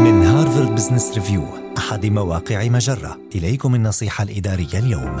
من Harvard Business Review أحد مواقع مجرة. إليكم النصيحة الإدارية اليوم.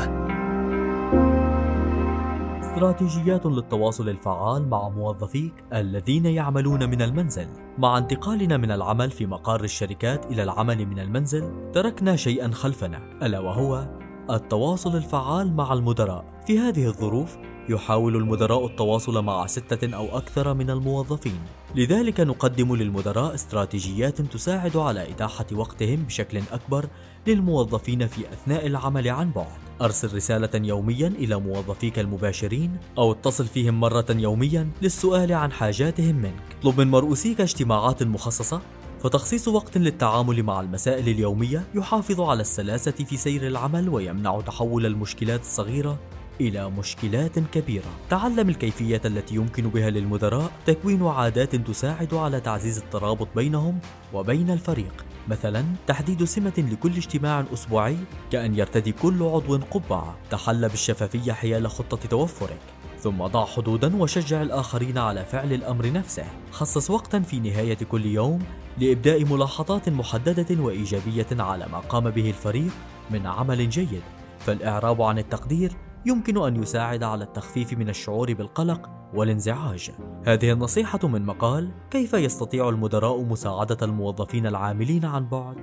استراتيجيات للتواصل الفعال مع موظفيك الذين يعملون من المنزل. مع انتقالنا من العمل في مقار الشركات إلى العمل من المنزل تركنا شيئا خلفنا ألا وهو التواصل الفعال مع المدراء. في هذه الظروف يحاول المدراء التواصل مع ستة أو أكثر من الموظفين. لذلك نقدم للمدراء استراتيجيات تساعد على إتاحة وقتهم بشكل أكبر للموظفين في أثناء العمل عن بعد. أرسل رسالة يوميا إلى موظفيك المباشرين أو اتصل فيهم مرة يوميا للسؤال عن حاجاتهم منك. اطلب من مرؤوسيك اجتماعات مخصصة. فتخصيص وقت للتعامل مع المسائل اليومية يحافظ على السلاسة في سير العمل ويمنع تحول المشكلات الصغيرة إلى مشكلات كبيرة. تعلم الكيفية التي يمكن بها للمدراء تكوين عادات تساعد على تعزيز الترابط بينهم وبين الفريق. مثلا تحديد سمة لكل اجتماع أسبوعي كأن يرتدي كل عضو قبعة. تحلى بالشفافية حيال خطة توفرك. ثم ضع حدودا وشجع الآخرين على فعل الأمر نفسه. خصص وقتا في نهاية كل يوم لإبداء ملاحظات محددة وإيجابية على ما قام به الفريق من عمل جيد. فالإعراب عن التقدير يمكن أن يساعد على التخفيف من الشعور بالقلق والانزعاج. هذه النصيحة من مقال كيف يستطيع المدراء مساعدة الموظفين العاملين عن بعد؟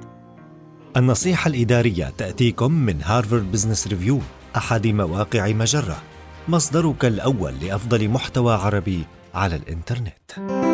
النصيحة الإدارية تأتيكم من Harvard Business Review أحد مواقع مجرة مصدرك الأول لأفضل محتوى عربي على الإنترنت.